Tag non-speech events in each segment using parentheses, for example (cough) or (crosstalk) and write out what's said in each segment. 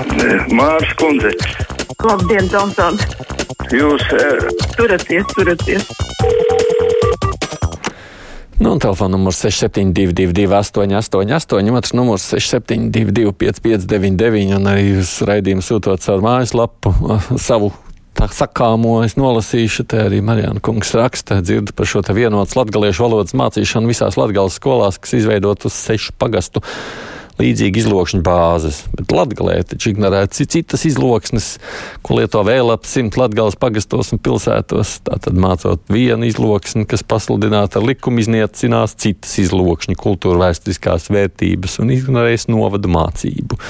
Mārs Kundze. Labdien, Tomson! Jūs uh, Turaties, turaties! Nu, un telefona numurs 6722, 888, otrs numurs 672, 559, un arī uz raidījumu sūtot savu mājaslapu, (laughs) savu tā sakāmo es nolasīšu. Te arī Marijāna kungs raksta, dzirdu par šo te vienotas latgaliešu valodas mācīšanu visās latgales skolās, kas izveidot uz sešu pagastu līdzīgi izlokšņu bāzes, bet Latvijā taču ignorēta citas izloksnes, ko lieto vēl ap simt Latvijas pagastos un pilsētos. Tātad mācot vienu izloksni, kas pasludināta ar likumu, iznīcinās citas izlokšņu kultūra vēsturiskās vērtības un ignorēs novadu mācību.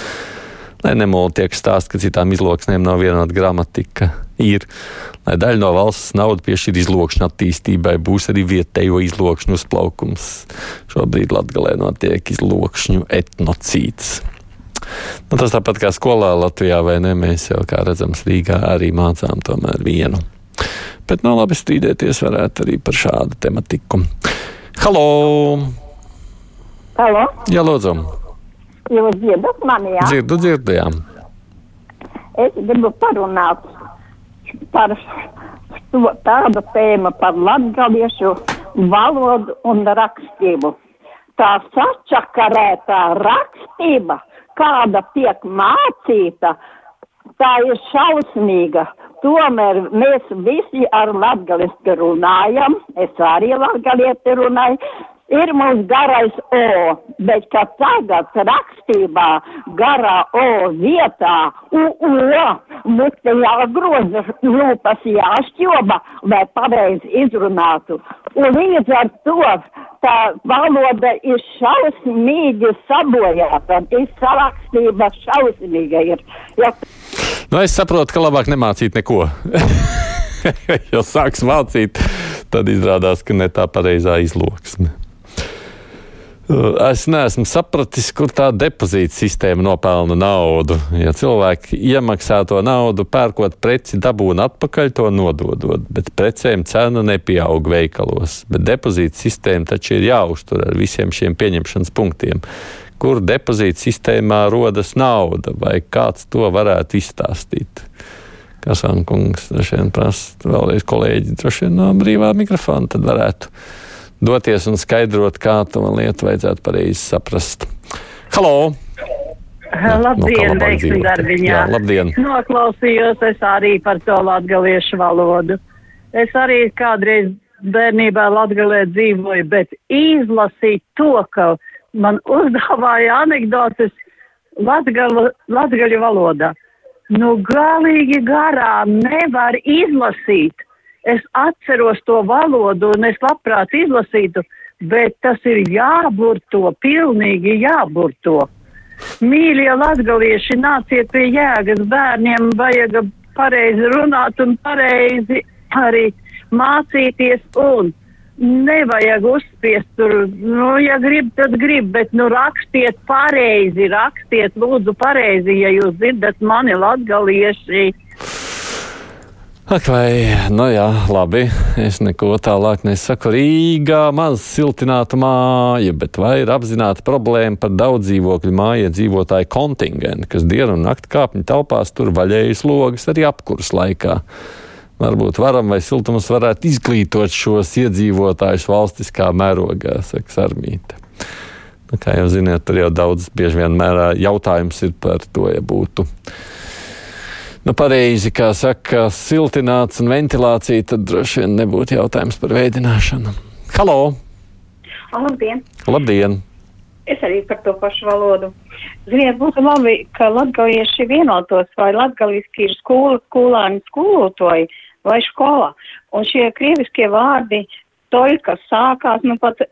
Lai nemoli tiek stāst, ka citām izloksnēm nav vienāda gramatika, ir, lai daļa no valsts naudu piešķir izlokšņu attīstībai, būs arī vietējo izlokšņu uzplaukums. Šobrīd Latgalē notiek izlokšņu etnocīts. Nu, tas tāpat kā skolā Latvijā, vai ne? Mēs jau, kā redzams, Rīgā arī mācām tomēr vienu. Bet nav labi strīdēties varētu arī par šādu tematiku. Halo! Halo, Jā, lūdzu! jūs dzirdat mani, jā? Dzirdu, dzirdējām! Es gribu parunāt par to, tādu tēmu par latgaliešu valodu un rakstību. Tā sačakarētā rakstība, kāda tiek mācīta, tā ir šausmīga. Tomēr mēs visi ar latgaliski runājam, es arī latgalieti runāju, ir mums garais O, bet ka tagad rakstībā garā O vietā U, O, mute jāgroza, lūpas jāšķoba, lai pareizi izrunātu. Un līdz ar to tā valoda ir šausmīgi sabojāta, un izsarakstība šausmīga ir. Ja Nu, es saprotu, ka labāk nemācīt neko. (laughs) jo sāks mācīt, tad izrādās, ka ne tā pareizā izloksne. Es neesmu sapratis, kur tā depozīta sistēma nopelna naudu. Ja cilvēki iemaksā to naudu, pērkot preci, dabūna atpakaļ to nododot, bet precēm cena nepieaug veikalos. Bet depozīta sistēma taču ir jāuztur ar visiem šiem pieņemšanas punktiem. Kur depozīta sistēmā rodas nauda, vai kāds to varētu izstāstīt? Kas Ankungs droši vien prasa vēlreiz kolēģi, droši vien no brīvā mikrofona, tad varētu doties un skaidrot, kā to lietu vajadzētu pareizi saprast. Halo! Labdien, labāk veiksim dzīvot. darbiņā. Jā, labdien. Noklausījos es arī par to latgaliešu valodu. Es arī kādreiz bērnībā latgalē dzīvoju, bet izlasīt to, ka man uzdāvāja anekdotes latgalu, latgaļu valodā. Nu, galīgi garām nevar izlasīt. Es atceros to valodu un es labprāt izlasītu, bet tas ir jāburto, pilnīgi jāburto. Mīļie latgalieši, nāciet pie jēgas, bērniem vajag pareizi runāt un pareizi arī mācīties un nevajag uzspiest tur, nu, ja grib, tad grib, bet nu rakstiet pareizi, rakstiet lūdzu pareizi, ja jūs dzirdat mani latgalieši. Ak, vai, nu jā, labi, es neko tālāk nesaku. Rīgā maz siltināta māja, bet vai ir apzināta problēma par daudz dzīvokļu māju dzīvotāju kontingentu, kas dienu un nakti kāpņu telpās tur vaļējas logas arī apkurs laikā? Varbūt varam vai siltums varētu izglītot šos iedzīvotājus valstiskā mērogā, saka Sarmīte. Nu, kā jau ziniet, tur jau daudz bieži vien mērā jautājums ir par to, ja būtu nu, pareizi, kā saka, siltināts un ventilācija, tad droši vien nebūtu jautājums par veidināšanu. Halo! Labdien! Labdien! Es arī par to pašu valodu. Ziniet, būtu labi, ka latgalieši vienotos, vai latgaliski ir skola, skolāni, skolotoji vai skolā. Un šie krieviskie vārdi, toļ, kas sākās, nu pat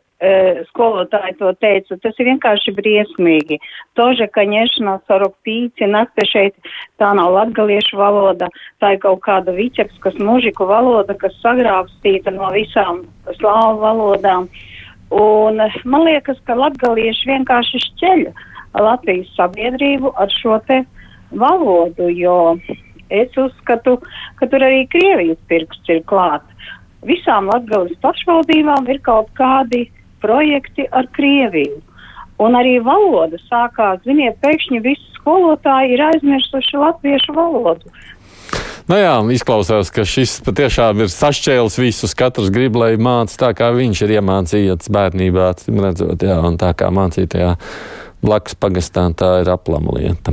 skolotāji to teica, tas ir vienkārši briesmīgi. Tože, ka ņemšanā sarok pīci, nakte šeit, tā nav latgaliešu valoda, tā ir kaut kāda viķepskas mužiku valoda, kas sagrāvstīta no visām slāvu valodām. Un eh, man liekas, ka latgalieši vienkārši šķeļ Latvijas sabiedrību ar šo te valodu, jo es uzskatu, ka tur arī Krievijas pirksts ir klāt. Visām Latgales pašvaldībām ir kaut kādi projekti ar Krieviju. Un arī valoda sākās, ziniet, pēkšņi visi skolotāji ir aizmirsuši latviešu valodu. Nu jā, izklausās, ka šis patiešām ir sašķēlis visus. Katrs grib, lai mācās tā, kā viņš ir iemācījies bērnībā, redzot, jā, un tā kā mācītajā blakus pagastā, tā ir aplama lieta.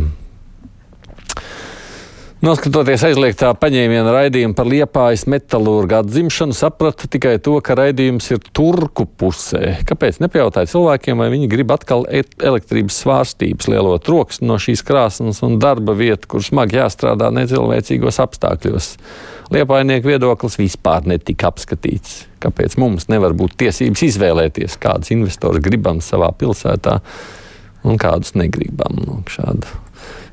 Noskatoties aizliegtā paņēmiena raidījumu par liepājas metālurgu atzimšanu, sapratu tikai to, ka raidījums ir turku pusē. Kāpēc nepajautāja cilvēkiem, vai viņi grib atkal elektrības svārstības, lielo troksni no šīs krāsnes un darba vietu, kur smagi jāstrādā necilvēcīgos apstākļos? Liepājnieku viedoklis vispār netika apskatīts. Kāpēc mums nevar būt tiesības izvēlēties, kādus investors gribam savā pilsētā un kādus negribam? Nu, šādu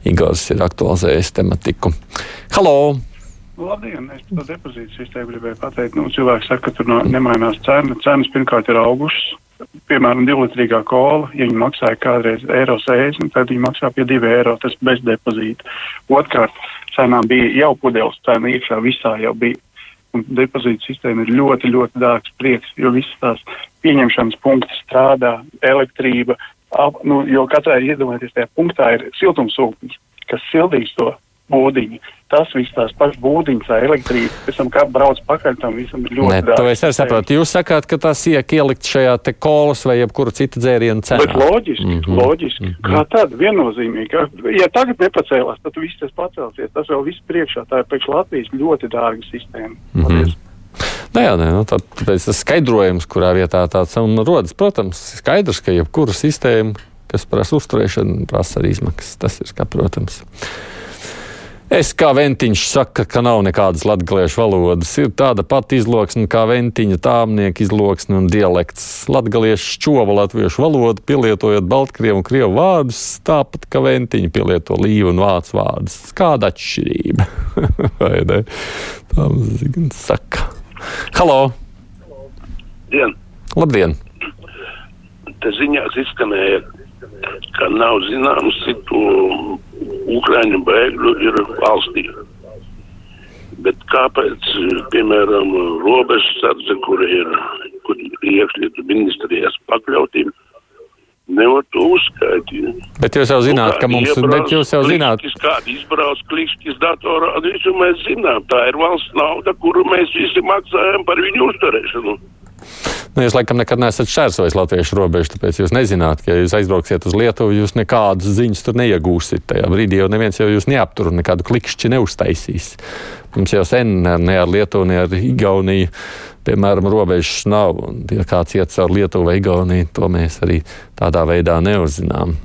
Igors ir aktualizējis tematiku. Halo! Labdien! Es par depozītu sistēmu gribēju pateikt. Nu, cilvēks saka, ka tur no, nemainās cena. Cenas pirmkārt ir augušas. Piemēram, divlitrīgā kola, ja viņi maksāja kādreiz eiro 60, tad viņi maksā pie 2 eiro, tas bez depozīta. Otkārt, cenā bija jau pudeles cena iekšā, visā jau bija. Un depozīta sistēma ir ļoti, ļoti dārgs prieks, jo visas tās pieņemšanas punkti strādā, elektrība, ap, nu, jo katrai iedomājieties, tajā punktā ir siltumsūknis, kas sildīs to būdiņu. Tas viss tās pašas būdiņas, tā elektrība, pēc tam kā brauc pakaļ tam visam ir ļoti dārgi. to es arī saprotu. Jūs sakāt, ka tas iek ielikt šajā te kolas vai jebkura cita dzēriena cenā. Bet loģiski, mm -hmm. loģiski. Mm -hmm. Kā tāda viennozīmīga. Ja tagad nepacēlās, tad viss tas pacelsies. Tas vēl viss priekšā. Tā ir priekš Latvijas ļoti dārga sistēma. Mhm. Paldies. Nē, jā, nē, nu, tā, tāpēc tas skaidrojums, kurā vietā tāds rodas, protams, skaidrs, ka jebkura sistēma, kas prasa uzturēšanu, prasa arī izmaksas. Tas ir kā, protams. Es kā ventiņš saka, ka nav nekādas latviešu valodas. Ir tāda pati izloksne kā ventiņa, tāmnieka izloksne un dialekts. Latviešu šķova latviešu valodu, pielietojot baltkrievu un krievu vārdus, tāpat kā ventiņa pielieto līvu un vācu vārdus. Kāda atšķirība? (laughs) Vai ne? Tā mums saka. Halo! Dien. Labdien! Te ziņās izskanēja, ka nav zināms, cik to Ukraiņu bēgļu ir valstī. Bet kāpēc, piemēram, robežsardze, kur ir, kur ir iekšlietu ministrijas pakļautība, nevar to uzskaitīt? Bet jūs jau zināt, ka mums, bet jūs jau zināt, kādi izbrauc klikšķis datorā, visu mēs zinām. Tā ir valsts nauda, kuru mēs visi maksājam par viņu uzturēšanu. Nu, jūs laikam nekad neesat šķērsojis latviešu robežu, tāpēc jūs nezināt, ka, ja jūs aizbrauksiet uz Lietuvu, jūs nekādas ziņas tur neiegūsiet. Tajā brīdī jau neviens jau jūs neaptur un nekādu klikšķi neuztaisīs. Mums jau sen ne ar Lietuvu, ne ar Igauniju, piemēram, robežas nav. Un, ja kāds iet caur Lietuvu vai Igauniju, to mēs arī tādā veidā neuzzinām.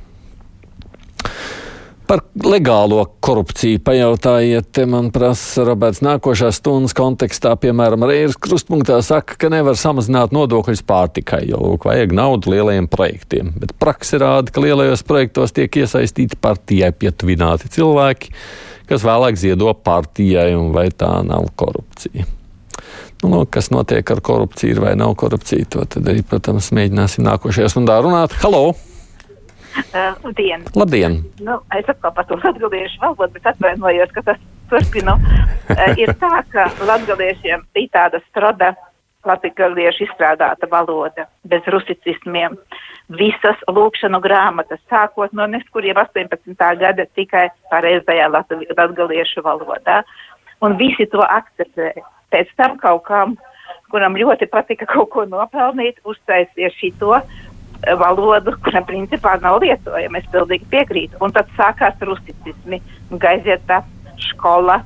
Par legālo korupciju pajautājiet, te man prasa Roberts nākošās stundas kontekstā, piemēram, Reiras krustpunktā saka, ka nevar samazināt nodokļus pārtikai, jo, lūk, vajag naudu lielajiem projektiem. Bet praksa rāda, ka lielajos projektos tiek iesaistīti partijai pietuvināti cilvēki, kas vēlāk ziedo partijai, un vai tā nav korupcija. Nu, lūk, kas notiek ar korupciju, vai nav korupcija, to tad arī, protams, mēģināsim nākošajā stundā runāt. Halo! Uh, Labdien! Labdien! Nu, es atkal par to latviešu valodu, bet atvainojos, ka tas turpinu. Uh, ir tā, ka latviešiem bija tāda strada latviešu izstrādāta valoda bez rusicismiem. Visas lūkšanu grāmatas, sākot no neskuriem 18. gada tikai pareizajā latviešu valodā. Un visi to akceptēja. Pēc tam kaut kam, kuram ļoti patika kaut ko nopelnīt, uztaisīja šito valodu, kuram principā nav lietojama. Es pilnīgi piekrītu. Un tad sākās rusticismi, gaizieta, skola.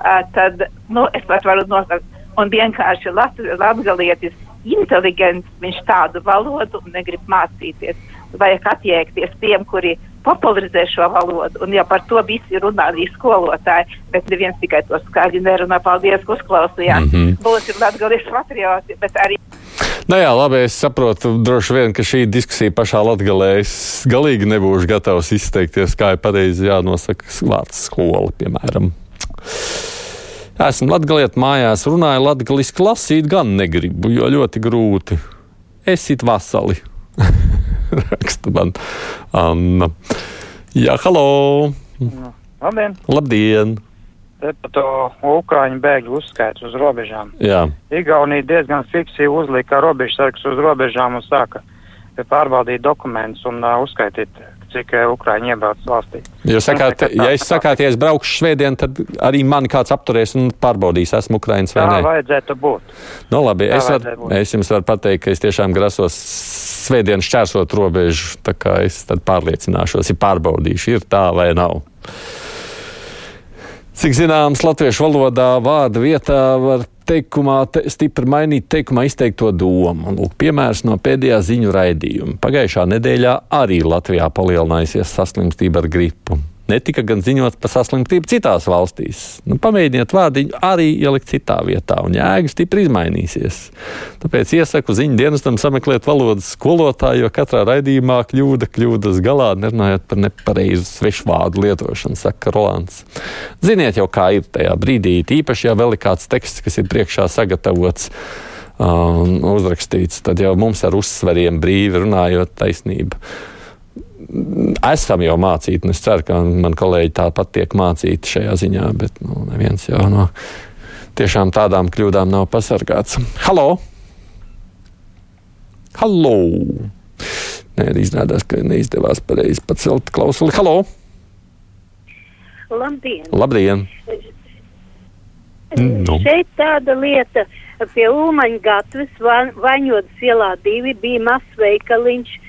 Uh, tad, nu, es pat varu nosaukt, un vienkārši latgalietis inteliģents, viņš tādu valodu negrib mācīties. Vajag attiekties tiem, kuri popularizē šo valodu, un jau par to visi runā arī skolotāji, bet neviens tikai to skaļi nerunā. Paldies, ka uzklausījāt. Mm -hmm. Būsim latgaliešu patrioti, bet arī Nu jā, labi, es saprotu, droši vien, ka šī diskusija pašā latgalē es galīgi nebūšu gatavs izteikties, kā ir pareizi jānosaka vārds skola, piemēram. Esmu latgaliet mājās, runāju latgaliski lasīt, gan negribu, jo ļoti grūti. Esit vasali. (laughs) Raksta man Anna. Jā, halo! Labdien! Labdien! Te par to Ukrāņu bēgļu uzskaitu uz robežām. Jā. Igaunija diezgan fiksīvi uzlika robežsargus uz robežām un sāka pārbaudīt dokumentus un uh, uzskaitīt, cik uh, Ukraiņi iebrauc valstī. Jūs sakāt, ja es sakāt, ja es braukšu švētdien, tad arī mani kāds apturēs un pārbaudīs, esmu Ukraiņas vai Tā nē. vajadzētu būt. Nu, labi, Tā es, var, būt. es jums varu pateikt, ka es tiešām grasos svētdien šķērsot robežu, tā kā es tad pārliecināšos, ja pārbaudīšu, ir tā vai nav. Cik zināms, latviešu valodā vārda vietā var teikumā te, stipri mainīt teikumā izteikto domu. Lūk, piemērs no pēdējā ziņu raidījuma. Pagājušā nedēļā arī Latvijā palielinājusies saslimstība ar gripu. Netika gan ziņots par saslimstību citās valstīs. Nu, pamēģiniet vārdiņu arī ielikt citā vietā, un jēga stipri izmainīsies. Tāpēc iesaku ziņu dienestam sameklēt valodas skolotāju, jo katrā raidījumā kļūda kļūdas galā, nerunājot par nepareizu svešvārdu lietošanu, saka Rolands. Ziniet jau, kā ir tajā brīdī, īpaši, ja vēl ir kāds teksts, kas ir priekšā sagatavots. Un uzrakstīts, tad jau mums ar uzsveriem brīvi runājot taisnību esam jau mācīti, un es ceru, ka man kolēģi tāpat tiek mācīti šajā ziņā, bet nu, neviens jau no tiešām tādām kļūdām nav pasargāts. Halo! Halo! Nē, izrādās, ka neizdevās pareizi pacelt klausuli. Halo! Labdien! Labdien! Nu. Šeit tāda lieta pie Ulmaņa gatves, Va- Vaņodas ielā divi bija mazs veikaliņš, uh,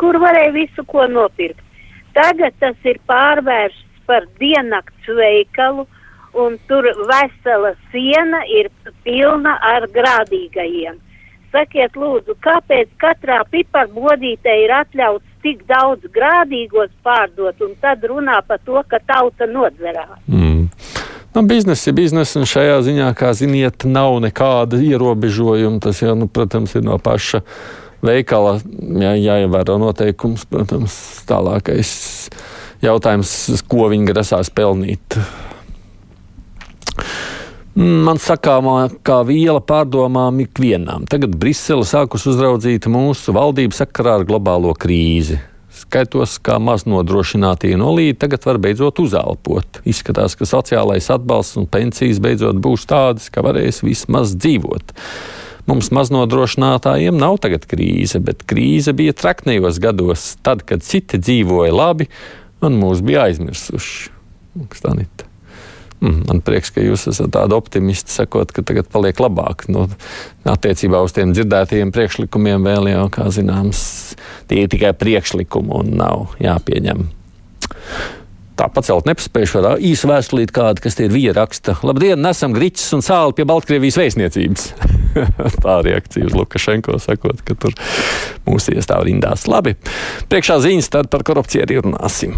kur varēja visu ko nopirkt. Tagad tas ir pārvērsts par diennakts veikalu, un tur vesela siena ir pilna ar grādīgajiem. Sakiet, lūdzu, kāpēc katrā piparbodītē ir atļauts tik daudz grādīgos pārdot, un tad runā par to, ka tauta nodzerās? Mm. Nu, biznesa ir biznesa, un šajā ziņā, kā ziniet, nav nekāda ierobežojuma. Tas jau, nu, protams, ir no paša veikala jā, jāievēro noteikums. Protams, tālākais jautājums, ko viņi grasās pelnīt. Man sakāmā kā viela pārdomām ikvienam. Tagad Brisele sākus uzraudzīt mūsu valdību sakarā ar globālo krīzi. Skaitos, kā maz nodrošinātie nolīdi tagad var beidzot uzelpot. Izskatās, ka sociālais atbalsts un pensijas beidzot būs tādas, ka varēs vismaz dzīvot. Mums maznodrošinātājiem nav tagad krīze, bet krīze bija traknējos gados, tad, kad citi dzīvoja labi un mūs bija aizmirsuši. Stanita. Mm, Man prieks, ka jūs esat tādi optimisti, sakot, ka tagad paliek labāk. Nu, attiecībā uz tiem dzirdētajiem priekšlikumiem vēl jau, kā zināms, tie ir tikai priekšlikumi un nav jāpieņem. Tā pacelt nepaspējuši var īsu vēstulīt kādu, kas tie ir vīra raksta. Labdien, nesam griķis un sāli pie Baltkrievijas vēstniecības. (laughs) (laughs) Tā reakcija uz Lukašenko sakot, ka tur mūsu iestāv rindās. Labi, priekšā ziņas tad par korupciju arī runāsim.